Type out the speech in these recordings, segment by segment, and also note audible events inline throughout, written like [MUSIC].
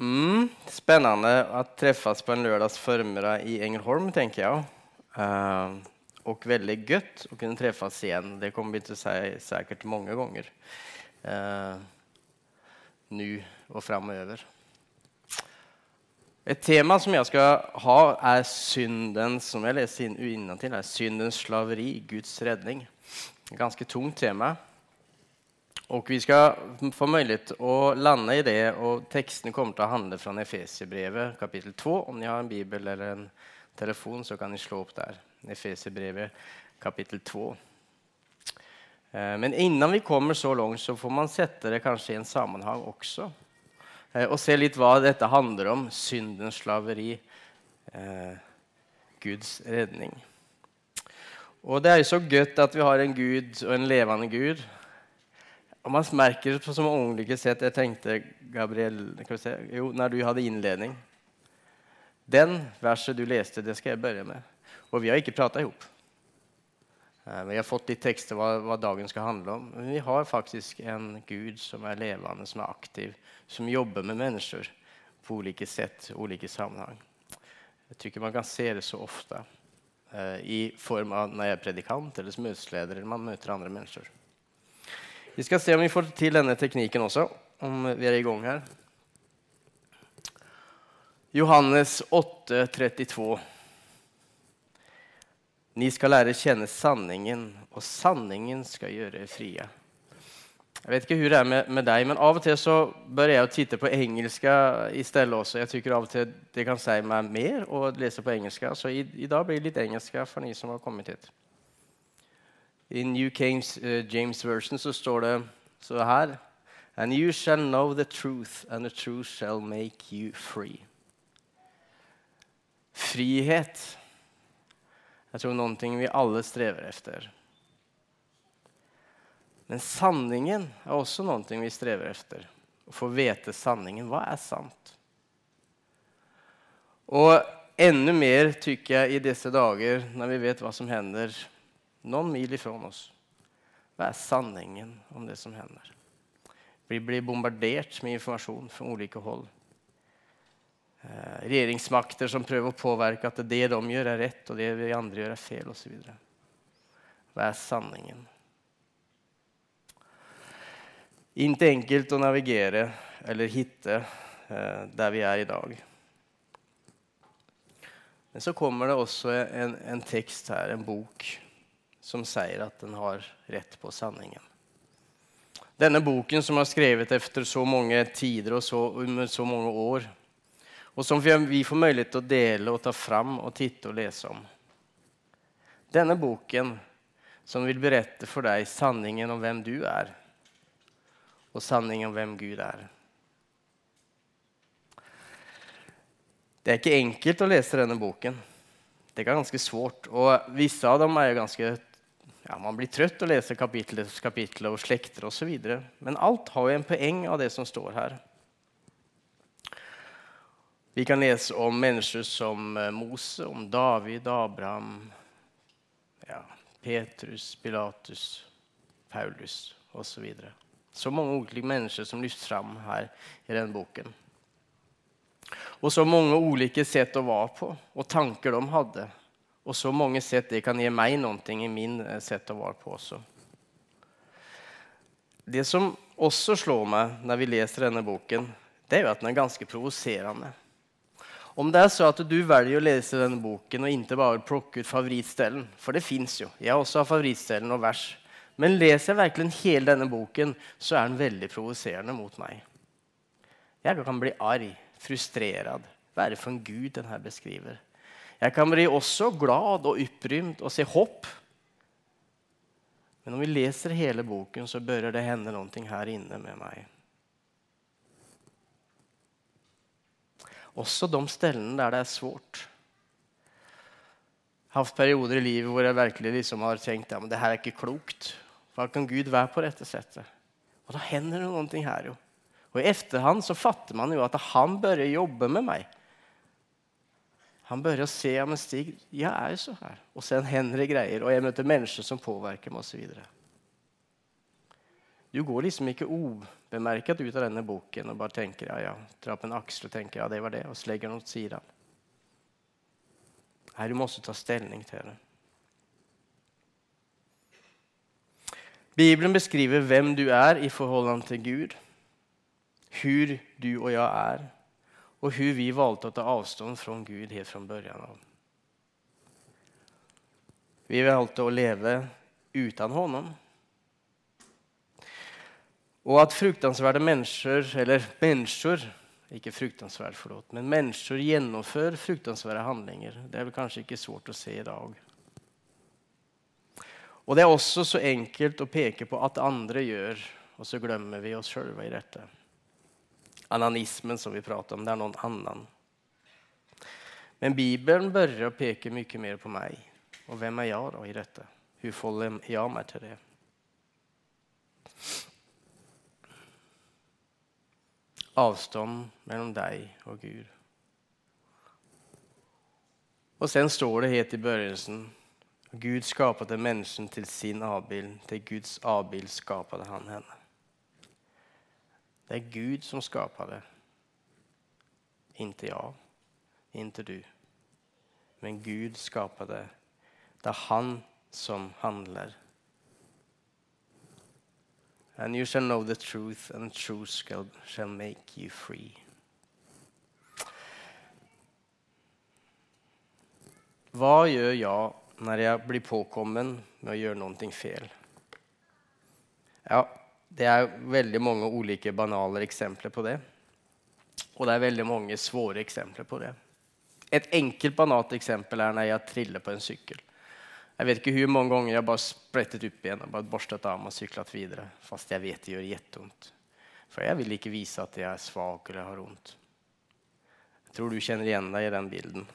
Mm, spennende å treffes på en lørdags formiddag i Engelholm, tenker jeg. Uh, og veldig godt å kunne treffes igjen. Det kommer vi til å si sikkert mange ganger Uh, nå og framover. Et tema som jeg skal ha er synden, som jeg leser in er syndens slaveri, Guds redning. Ganske tungt tema. Och vi ska få möjlighet att landa i det, och texten kommer til å handle fra Efesierbrevet kapittel 2. Om ni har en bibel eller en telefon så kan ni slå opp der. Efesierbrevet kapittel 2. Eh, men innan vi kommer så langt, så får man sette det kanskje i en sammenheng også. Og se litt hva dette handler om, syndens slaveri, eh, Guds redning. Og det er jo så godt at vi har en Gud og en levende Gud och man merker på så sett Jeg tenkte, Gabriel, säga, jo, når du hadde innledning Den verset du leste, det skal jeg begynne med. Og vi har ikke prata ihop. Eh, vi har fått litt tekster hva, hva, dagen skal handle om. Men vi har faktisk en Gud som er levende, som er aktiv, som jobber med mennesker på olika sätt, olika sammanhang. Jeg tycker man kan se det så ofte eh, i form av når jeg er predikant eller som møteleder eller man møter andre människor. Vi skal se om vi får til denne teknikken også, om vi er i gang her. Johannes 8, 32. Ni skal lære kjenne sanningen, og sanningen skal gjøre fria. Jag vet ikke hvordan det er med, med deg, men av og til så bør jeg titte på engelska stedet også. Jeg syns av og til det kan si meg mer å lese på engelska, så i, dag blir det litt engelska for ni som har kommet hit. I New Kings, uh, James Version så står det så her And you shall know the truth and the truth shall make you free. Frihet. Jeg tror någonting vi alle strever efter. Men sanningen er også noen ting vi strever efter. Å få vite sanningen. Hva er sant? Og enda mer tykker jeg i disse dager, når vi vet hva som händer någon mil ifrån oss. Vad är sanningen om det som händer? Vi blir bombarderat med information från olika håll. Eh, regeringsmakter som å påvirke at det de gjør, er rett, og det vi andre gjør, er fel osv. så er sanningen? Ikke enkelt å navigere eller finne eh, vi vi i dag. Men så kommer det også en, en tekst her, en bok som sier at den har rett på sanningen. Denne boken som er skrevet etter så mange tider og så, under så mange år og som vi får mulighet til å dele og ta fram og titte og lese om. Denne boken som vil berette for deg sanningen om hvem du er, og sanningen om hvem Gud er. Det er ikke enkelt å lese denne boken. Det er ganske svårt Og visse av dem er jo ganska ja, man blir trøtt att läsa kapitel efter kapitel og så vidare. Men alt har en poeng av det som står her. Vi kan lese om mennesker som eh, Mose, om David, Abraham, ja, Petrus, Pilatus, Paulus osv. så. Så mange ulike mennesker som lyfts fram her i denne boken. Og så mange ulike sett å være på og tanker de hade och så många sätt det kan ge mig någonting i min sett sätt att vara på. også. Det som också slår mig när vi läser denne boken, det är att den är ganska provocerande. Om det är så att du väljer att läsa den boken och inte bara plocka ut favoritställen, för det finns ju, jag också har favoritställen och vers, men läser jag verkligen hela denna boken så är den väldigt provocerande mot mig. Jag kan bli arg, frustrerad. Vad är det för en Gud den här beskriver? Jag kan bli også glad og opprymt og se hopp. Men om vi leser hele boken så bør det hende noe her inne med meg. Også de stedene der det er svårt. Jeg har haft perioder i livet hvor jeg virkelig liksom har tänkt att det her er ikke klokt. Hva kan Gud være på dette settet? Og da hender det noe her. jo. Og i efterhand så fatter man jo at han bør jobbe med mig. Han börjar se, ja men Stig, Jeg er jo så her. Og sen hender det greier. Og jeg møter mennesker som påvirker meg, osv. Du går liksom ikke ubemerket ut av denne boken og bare tenker ja, ja, drar på en aksel og tenker ja, det var det, og så legger den åt siden. Nei, du også ta stilling til det. Bibelen beskriver hvem du er i forhold til Gud, hvor du og jeg er, og hvor vi valgte å ta avstand fra Gud helt fra begynnelsen av. Vi valgte å leve uten honom. Og at fruktansvärda mennesker, eller mennesker, ikke fruktansvärt, förlåt, men mennesker gjennomfører fruktansvärda handlinger. Det er vel kanskje ikke svårt å se i dag. Og det er også så enkelt å peke på at andre gjør, og så glemmer vi oss sjølve i dette. Ananismen som vi prater om, det er noen annen. Men Bibelen bør peke mye mer på meg. Og hvem er jeg da i dette? Hvordan forholder jeg meg til det? Avstand mellom deg og Gud. Og sen står det helt i begynnelsen Gud skapade mennesken til sin avbild. Til Guds avbild skapade han henne. Det er Gud som skapade. Inte jeg, inte du. Men Gud skapade. Det er han som handler. And you shall know the truth, and truth shall, shall make you free. Hva gjør jeg når jeg blir påkommen med å gjøre noe feil? Ja, det er veldig mange ulike banale eksempler på det. Og det er veldig mange svåre eksempler på det. Et enkelt, banalt eksempel er når jeg triller på en sykkel. Jeg vet ikke hvor mange ganger jeg bare sprettet opp igjen og bare borstet av og syklet videre. Fast jeg vet det gjør kjempevondt. For jeg vil ikke vise at jeg er svak eller har vondt. Jeg tror du kjenner igjen deg i den bilden.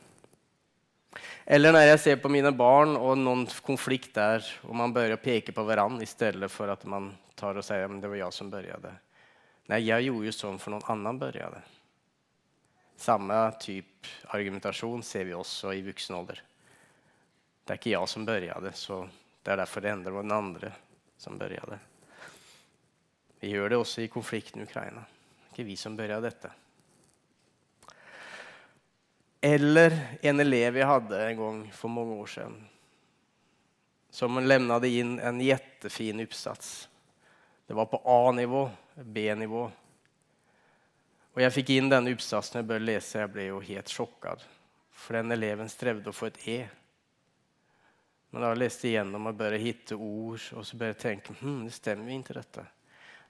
Eller når jeg ser på mine barn og noen konflikt der, og man å peke på hverandre i stedet for at man tar og sier at det var jeg som begynte. Nei, jeg gjorde jo sånn for noen annen begynte. Samme type argumentasjon ser vi også i voksen alder. Det er ikke jeg som begynte, så det er derfor det ender var den andre som begynte. Vi gjør det også i konflikten i Ukraina. Det er ikke vi som begynte dette. Eller en elev jeg hadde en gang for mange år siden, som lämnade inn en jättefin uppsats. Det var på A-nivå, B-nivå. Og jeg fikk inn den oppsatsen jeg bør lese. Jeg ble jo helt chockad. For den eleven strevde å få et E. Men da jeg leste igjennom og bare hitte ord, og så bare tenke hm, det stemmer jo ikke dette.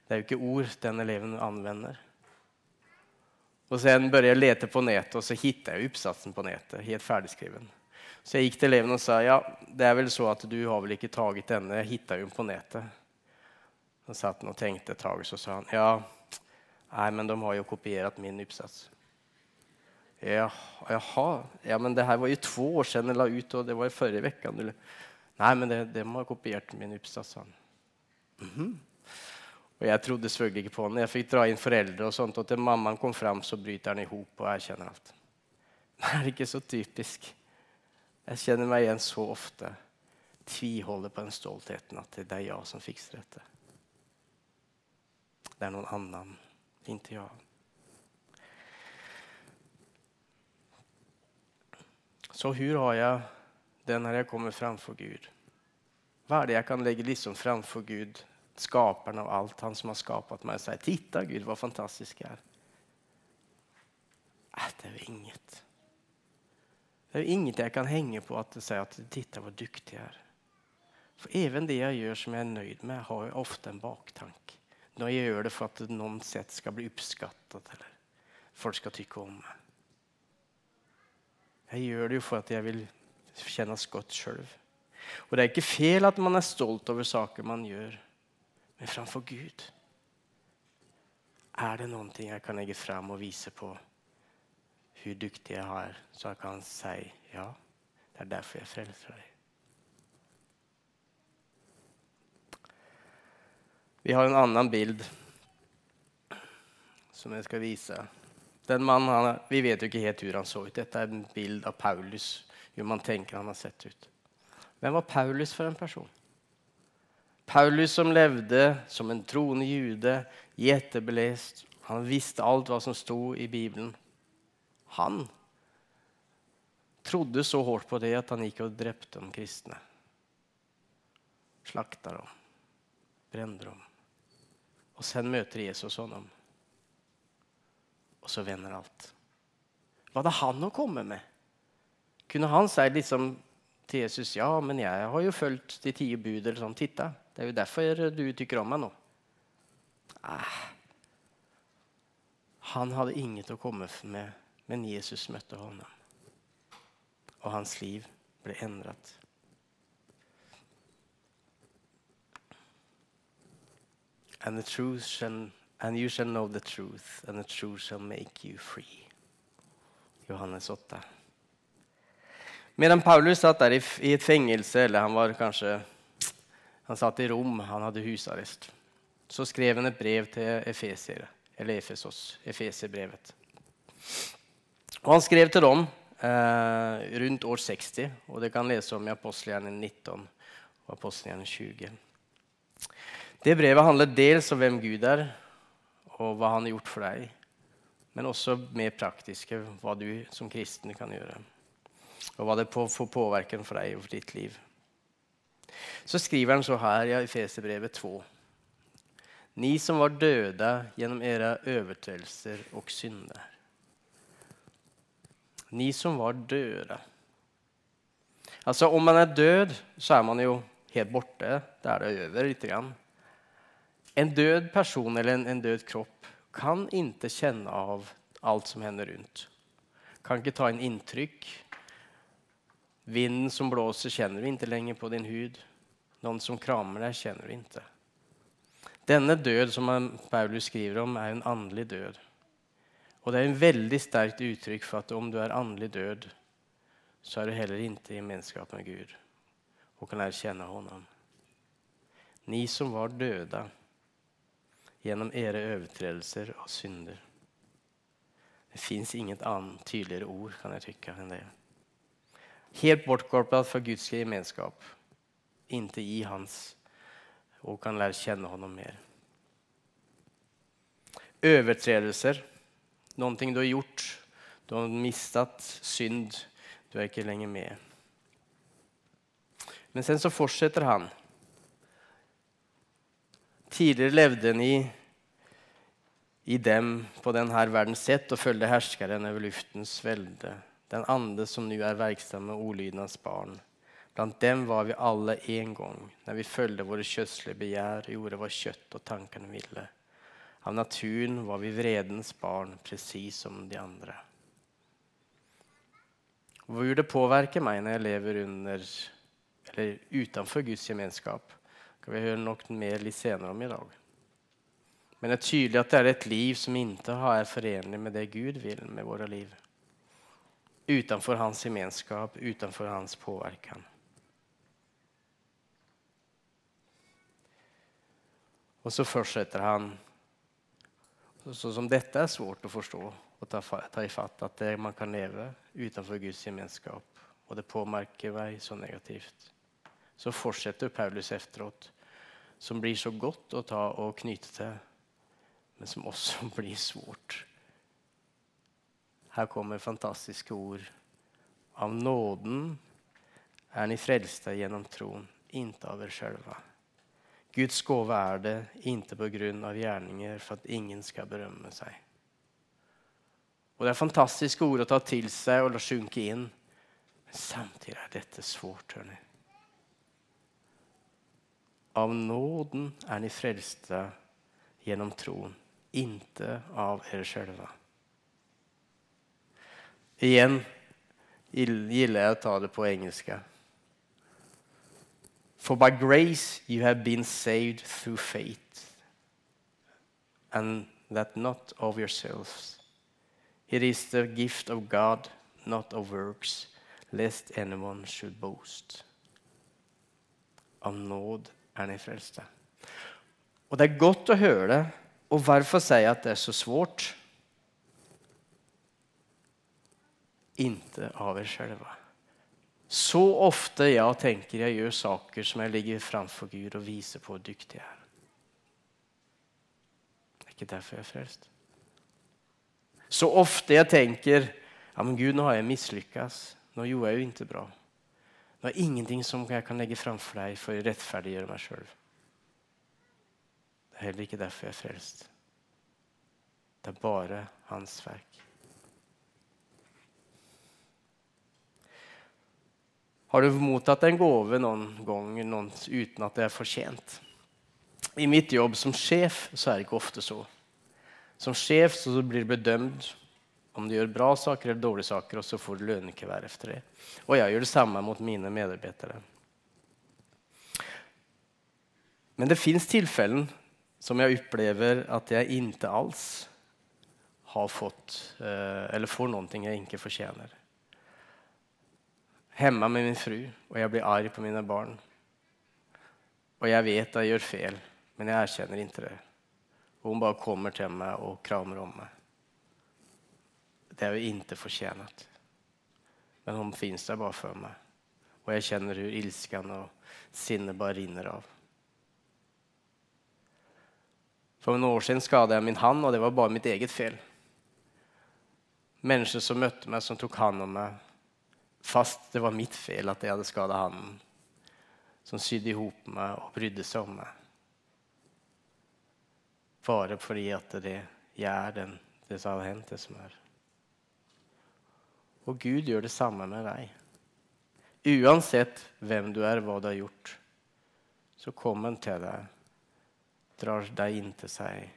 Det er jo ikke ord den eleven anvender. Og sen började jeg lete på nettet, og så hittet jeg oppsatsen på nettet. Helt ferdigskriven. Så jeg gikk til eleven og sa ja, det er vel så at du har vel ikke taget denne. Jeg hittet jo på nettet. Så satt han og tenkte et tag, så sa han ja, nei, men de har jo kopiert min oppsats. Ja, jaha, ja, men det her var jo to år siden jeg la ut, og det var jo forrige uke. Nei, men de har kopiert min oppsats, sa han. Mm -hmm. Og jeg trodde selvfølgelig ikke på den. Jeg fikk dra inn foreldre, og sånt, og til mammaen kom fram, så bryter han i hop og erkjenner alt. [LAUGHS] Det er ikke så typisk. Jeg kjenner meg igjen så ofte. Tviholder på den stoltheten at det er jeg som fikser dette. Det er noen annen, ikke jeg. Så hvordan har jeg det når jeg kommer framfor Gud? Hva er det jeg kan legge liksom framfor Gud skaperen av alt, han som har skapat meg, sier 'Titta Gud, hva fantastisk jeg er'. Äh, det jo inget. Det er jo inget jeg kan henge på at si at 'titta hvor dyktig jeg er'. For even det jeg gjør som jeg er nøyd med, har jo ofte en baktanke. Når jeg gjør det for at noen sett skal bli oppskattet, eller folk skal tykke om meg. Jeg gjør det jo for at jeg vil kjennes godt sjøl. Og det er ikke feil at man er stolt over saker man gjør. Men framfor Gud er det noen ting jeg kan legge fram og vise på hvor dyktig jeg er, så jeg kan si ja, det er derfor jeg frelser deg. Vi har en annen bild som jeg skal vise. Den mannen, han, Vi vet jo ikke helt hvordan han så ut. Dette er en bild av Paulus, Hvor man tenker han har sett ut. Hvem var Paulus for en person? Paulus som levde som en troende jude, jättebelest. Han visste alt hva som sto i Bibelen. Han trodde så hardt på det at han gikk og drepte de kristne. Slakta dem, brente dem. Og sen møter Jesus honom. Og så vender alt. Hva hadde han å komme med? Kunne han si liksom til Jesus ja, men jeg har jo fulgt de ti bud. eller sånn, Titta, det er jo derfor du tykker om meg nå. Ah. Han hadde inget å komme med, men Jesus møtte honom. Og hans liv ble endret. And, the truth shall, and you shall know the truth, and the truth shall make you free. Johannes 8. Medan Paulus satt der i, et fengelse, eller han var kanskje Han satt i Rom, han hadde husarrest. Så skrev han et brev til Efesier, eller Efesos, Efeserbrevet. Og han skrev til dem eh, rundt år 60, og det kan lese om i Apostelgjerningen 19 og Apostelgjerningen 20. Det brevet handler dels om hvem Gud er, og hva han har gjort for deg, men også mer praktiske hva du som kristen kan gjøre og hva det får påvirkning for deg og for ditt liv. Så skriver han så her i Efeserbrevet 2. Ni som var døde gjennom era overtredelser og synder. Ni som var døde. Altså, om man er død, så er man jo helt borte. Da er det over litt. Grann. En død person eller en, en død kropp kan ikke kjenne av alt som hender rundt. Kan ikke ta inn inntrykk Vinden som blåser kjenner du ikke lenger på din hud. Noen som kramer deg, kjenner du ikke. Denne død som Paulus skriver om, er en åndelig død. Og det er en veldig sterkt uttrykk for at om du er åndelig død, så er du heller ikke i menneskap med Gud og kan erkjenne Honom. Ni som var døde gjennom ere overtredelser og synder. Det fins inget annet tydeligere ord kan jeg tykke, enn det helt bortkopplat fra Guds gemenskap. Inte i hans och kan lära känna honom mer. Överträdelser, någonting du har gjort, du har mistat synd, du är inte längre med. Men sen så fortsätter han. Tidligere levde ni i dem på denne verdens sett og och herskeren over luftens välde den ande som nu är verksam med olydnadens barn. Bland dem var vi alle en gång, när vi följde våre kötsliga begär och gjorde vad kött och tankarna ville. Av naturen var vi vredens barn, precis som de andre. Hvor det påvirker meg når jeg lever under, eller utenfor Guds gemenskap, kan vi høre noe mer litt senere om i dag. Men det er tydelig at det er et liv som ikke er forenlig med det Gud vil med våre liv utenfor hans gemenskap, utenfor hans påvirkning. Og så fortsetter han så som dette er svårt å forstå og ta, i fatt, at det, man kan leve utenfor Guds gemenskap, og det påmerker meg så negativt. Så fortsetter Paulus efteråt, som blir så godt å ta og knyte til, men som også [LAUGHS] blir svårt her kommer fantastiske ord. Av nåden er ni frelste gjennom troen, ikke av dere sjølve. Guds gåve er det, ikke på grunn av gjerninger, for at ingen skal berømme seg. Og Det er fantastiske ord å ta til seg og la synke inn. Men samtidig er dette svårt. Hørne. Av nåden er ni frelste gjennom troen, ikke av dere sjølve. Igjen gillar jeg å ta det på engelska. For by grace you have been saved through faith, and that not of yourselves. It is the gift of God, not of works, lest anyone should boast. Av nåd er ni frelste. Og det er godt å høre det. Og hvorfor sier jeg at det er så svårt? Inte av er själva. Så ofte jeg tenker jeg gjør saker som jeg ligger framfor Gud og viser på hvor dyktig jeg er. Det er ikke derfor jeg er frelst. Så ofte jeg tenker ja, men Gud, nå har jeg mislykkes. Nå gjorde jeg jo ikke bra. Nå er ingenting som jeg kan legge framfor deg for å rettferdiggjøre meg sjøl. Det er heller ikke derfor jeg er frelst. Det er bare hans verk. Har du mottatt en gave noen gang noen, uten at det er fortjent? I mitt jobb som sjef så er det ikke ofte så. Som sjef så blir du bedømt om du gjør bra saker eller dårlige saker, og så får du lønnekuvert etter det. Og jeg gjør det samme mot mine medarbeidere. Men det fins tilfeller som jeg opplever at jeg ikke alls har fått eh, Eller får noe jeg ikke fortjener hemma med min fru, og jeg blir arg på mine barn. Og jeg vet jeg gjør feil, men jeg erkjenner ikke det. Og hun bare kommer til meg og kramer om meg. Det er jo ikke fortjent. Men hun fins der bare for meg. Og jeg kjenner hvor ilsken og sinnet bare rinner av. For noen år siden skadet jeg min hand, og det var bare mitt eget feil. Mennesker som møtte meg, som tok hånd om meg, Fast det var mitt fel at jeg hadde skada han Som sydde ihop meg og brydde seg om meg. Bare fordi at det jeg er den det som hadde hendt, det som er. Og Gud gjør det samme med deg. Uansett hvem du er, hva du har gjort, så kommer han til deg, drar deg inn til seg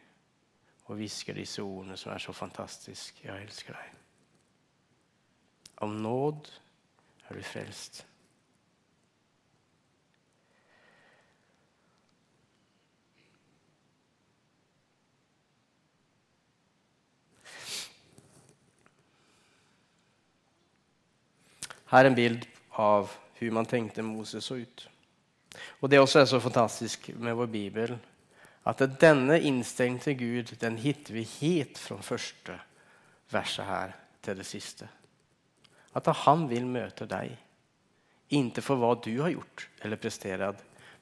og hvisker disse ordene som er så fantastiske. Jeg elsker deg. Av nåd er du frelst. Her er en bild av hvordan man tenkte Moses så ut. Og Det også er så fantastisk med vår bibel, at denne innstengte Gud den hittar vi helt fra første verset her til det siste. At han vil møte deg. Ikke for hva du har gjort eller prestert,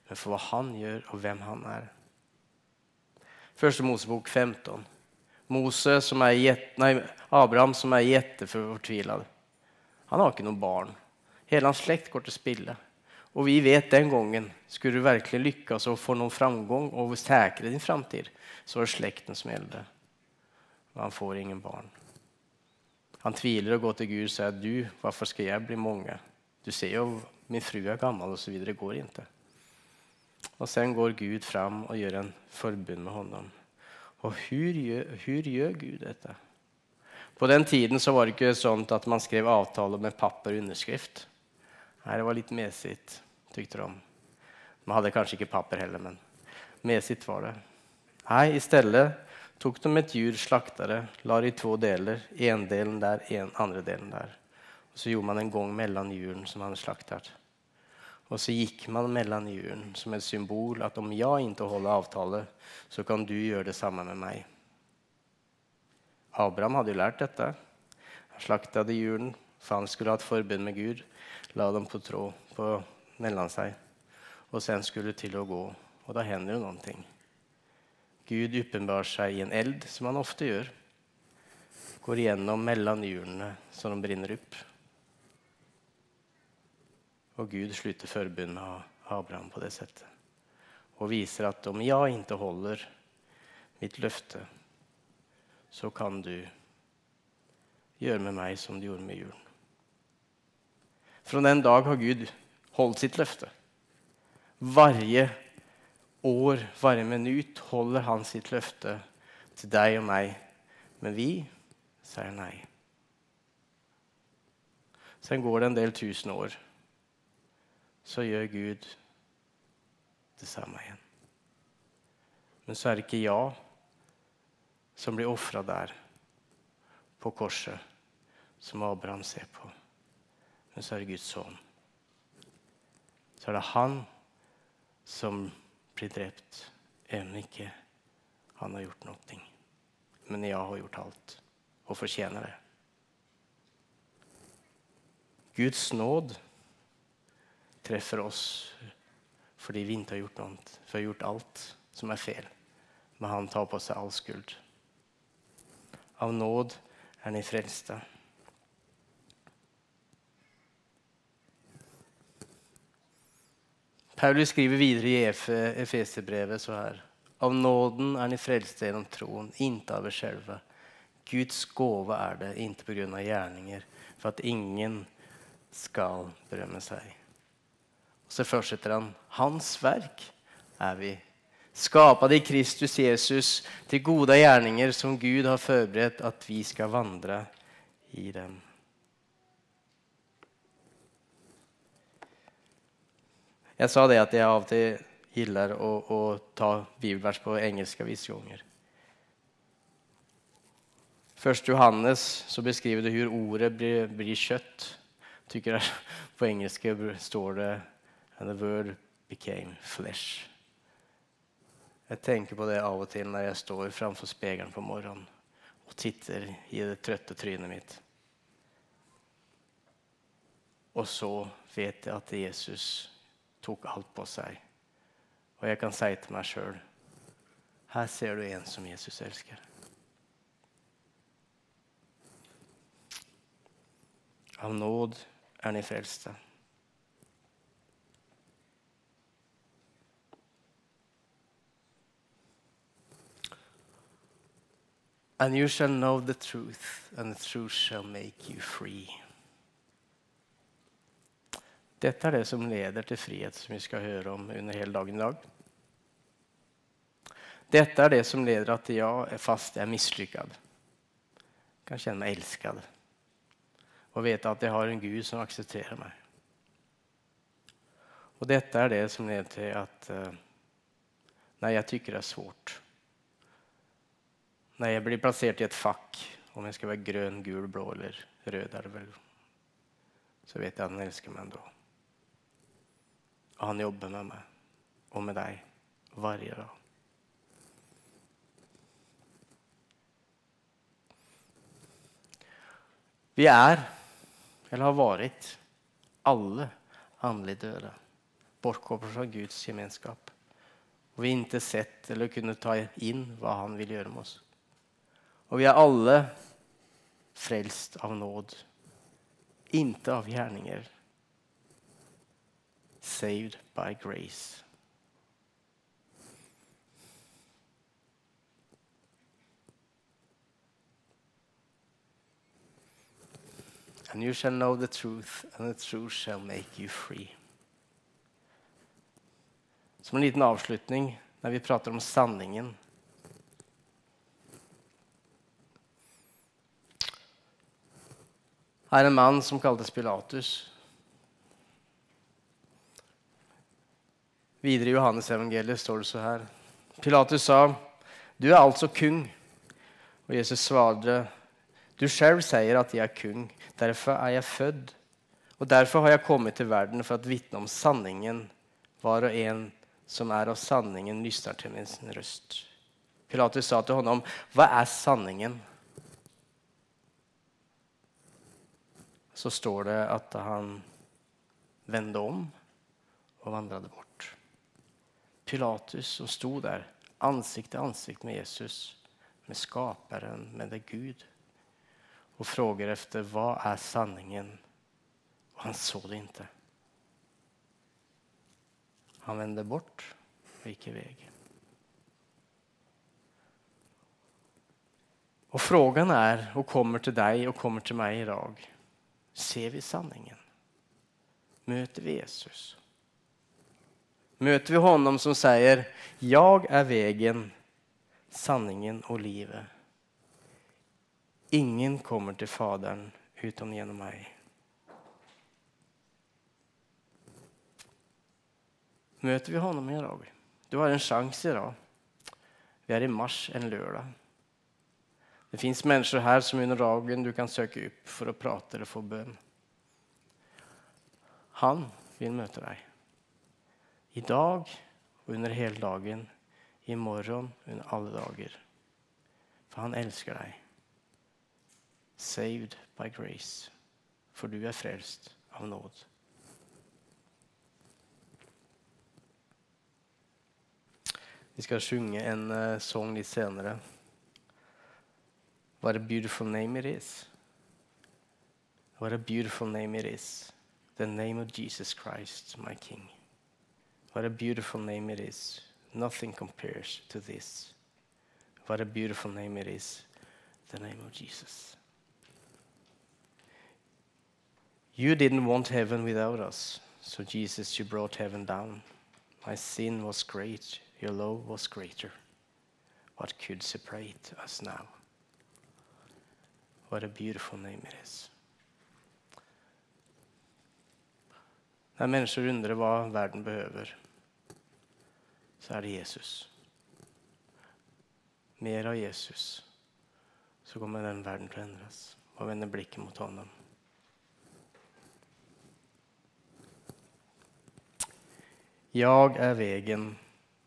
men for hva han gjør, og hvem han er. Første Mosebok 15. Mose som er jet, nei, Abraham som er jättefortvilad. Han har ikke noen barn. Hele hans slekt går til spille. Og vi vet den gangen, skulle du virkelig lykkes og få noen framgang og sikre din framtid, så er det slekten som gjelder. Og han får ingen barn. Han tviler og går til Gud og sier du, hvorfor skal jeg bli mange? Du ser jo min fru er gammel videre. Det går ikke. Og sen går Gud fram og gjør en forbund med honom. Og hvordan gjør, Gud dette? På den tiden så var det ikke sånn at man skrev avtaler med papper og underskrift. Nei, det var litt mesig, tykte de. Man hadde kanskje ikke papper heller, men mesig var det. Nei, i stedet tok de et djur, slakta det, la det i to deler. En delen der, en andre delen der. Og så gjorde man en gang mellom djuren som man slaktet. Og så gikk man mellom djuren som et symbol at om jeg ikke holder avtale, så kan du gjøre det samme med meg. Abraham hadde jo lært dette. Han slaktet djuren, for han skulle ha et forbund med Gud. La dem på tråd på mellom seg. Og sen skulle det til å gå. Og da hender jo noen ting. Gud åpenbarer seg i en eld, som han ofte gjør. Går igjennom mellom hjulene så de brenner opp. Og Gud slutter forbund med Abraham på det settet. Og viser at om jeg ikke holder mitt løfte, så kan du gjøre med meg som du gjorde med julen. Fra den dag har Gud holdt sitt løfte. Varje år, hver minutt holder han sitt løfte til deg og meg. Men vi sier nei. Sen går det en del tusen år. Så gjør Gud det samme igjen. Men så er det ikke ja som blir ofra der på korset, som Abraham ser på. Men så er det Guds sønn. Så er det han som blir drept, enn ikke han har gjort noe. Men jeg har gjort alt og fortjener det. Guds nåd treffer oss fordi vi ikke har gjort noe. For vi har gjort alt som er feil. Men han tar på seg all skuld. Av nåd er ni frelste. Paulus skriver videre i Efeserbrevet så her. Av nåden er ni frelste gjennom troen, ikke av er själva. Guds gåve er det, ikke på grunn av gjerninger, for at ingen skal berømme seg. Og så fortsetter han. Hans verk er vi, skapade i Kristus Jesus til gode gjerninger som Gud har forberedt at vi skal vandre i dem. Jeg sa det at jeg av og til gillar å, å ta bibelvers på engelske vissa gånger. Først Johannes så beskriver det hvordan ordet blir, blir kjøtt. Tycker på engelsk står det And the word became flesh. Jeg tenker på det av og til når jeg står framfor spegelen på morgenen og titter i det trøtte trynet mitt. Og så vet jeg at Jesus tok alt på seg. Og jeg kan si til meg sjøl her ser du en som Jesus elsker. Av nåd er ni frelste. And you shall know the truth, and the truth shall make you free. Dette er det som leder til frihet, som vi skal høre om under hele dagen i dag. Dette er det som leder at jeg, fast jeg er mislykket, kan kjenne meg elsket og vite at jeg har en Gud som aksepterer meg. Og dette er det som leder til at uh, Nei, jeg tykker det er svårt. Når jeg blir plassert i et fakk, om jeg skal være grønn, gul, blå eller rød, er det vel, så vet jeg at han elsker meg ändå. Og han jobber med meg og med deg hver dag. Vi er, eller har vært, alle åndelig døde. Bortkoblet fra Guds gemenskap. Og vi har ikke sett eller kunnet ta inn hva han vil gjøre med oss. Og vi er alle frelst av nåd, ikke av gjerninger. Saved by grace. And you shall know the truth, and the truth shall make you free. Som en liten avslutning når vi prater om sanningen Her er en mann som kaltes Pilatus. Videre i Johannes evangeliet står det så her. Pilatus sa, 'Du er altså kung.' Og Jesus svarte, 'Du selv sier at jeg er kung. Derfor er jeg født.' 'Og derfor har jeg kommet til verden for å vitne om sanningen.' 'Var og en som er av sanningen, lyster til min røst.' Pilatus sa til honom, 'Hva er sanningen?' så står det at han vendte om og vandret bort. Pilatus som sto der, ansikt til ansikt med Jesus, med Skaperen, med det Gud, og frågar efter hva er sanningen. Og han så det ikke. Han vände bort og gikk i vei. Og frågan er, og kommer til deg og kommer til meg i dag ser vi sanningen? Møter vi Jesus? Møter vi honom som sier, 'Jeg er veien, sanningen og livet'. Ingen kommer til Faderen utom gjennom meg. Møter vi honom i dag? Du har en sjanse i dag. Vi er i mars en lørdag. Det fins mennesker her som under dagen du kan søke opp for å prate eller få bønn. Han vil møte deg. I dag og under hele dagen, i morgen, under alle dager. For han elsker deg. Saved by grace. For du er frelst av nåd. Vi skal synge en eh, uh, sang litt senere. What a beautiful name it is. What a beautiful name it is. The name of Jesus Christ, my King. What a beautiful name it is. Nothing compares to this. What a beautiful name it is. The name of Jesus. You didn't want heaven without us, so Jesus, you brought heaven down. My sin was great, your love was greater. What could separate us now? What a beautiful name it is. Når mennesker undrer hva verden behøver, så er det Jesus. Mer av Jesus, så kommer den verden til å endres og vende blikket mot ham. Jeg er vegen,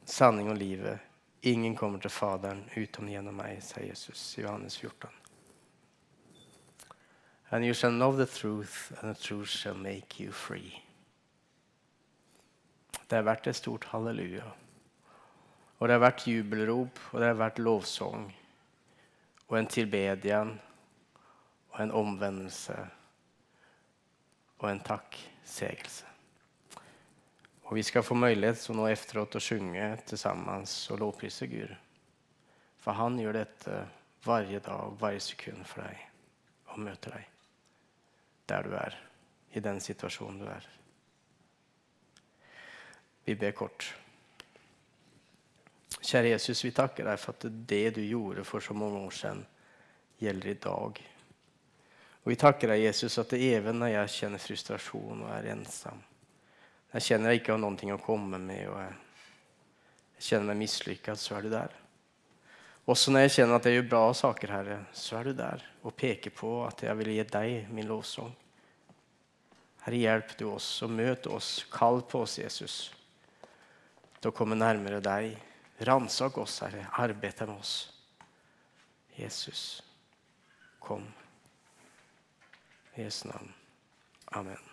sanning og livet. Ingen kommer til Faderen utom gjennom meg, sier Jesus i Johannes 14. And you shall know the truth, and the truth shall make you free. Det har vært et stort halleluja. Og det har vært jubelrop, og det har vært lovsang. Og en tilbedian, og en omvendelse, og en takksegelse. Og vi skal få mulighet så nå efteråt å synge sammen og lovprise Gud. For han gjør dette hver dag, hver sekund for deg, og møter deg der du er, i den situasjonen du er. Vi ber kort. Kjære Jesus, vi takker deg for at det du gjorde for så mange år siden, gjelder i dag. Og vi takker deg, Jesus, at det even når jeg kjenner frustrasjon og er ensom, jeg kjenner jeg ikke har noe å komme med, og jeg kjenner meg mislykket, så er du der. Også når jeg kjenner at jeg gjør bra saker, Herre, så er du der og peker på at jeg vil gi deg min lovsang. Herre, hjelp du oss og møt oss. Kall på oss, Jesus, til å komme nærmere deg. Ransak oss, Herre. Arbeid med oss. Jesus, kom. I Jesu navn. Amen.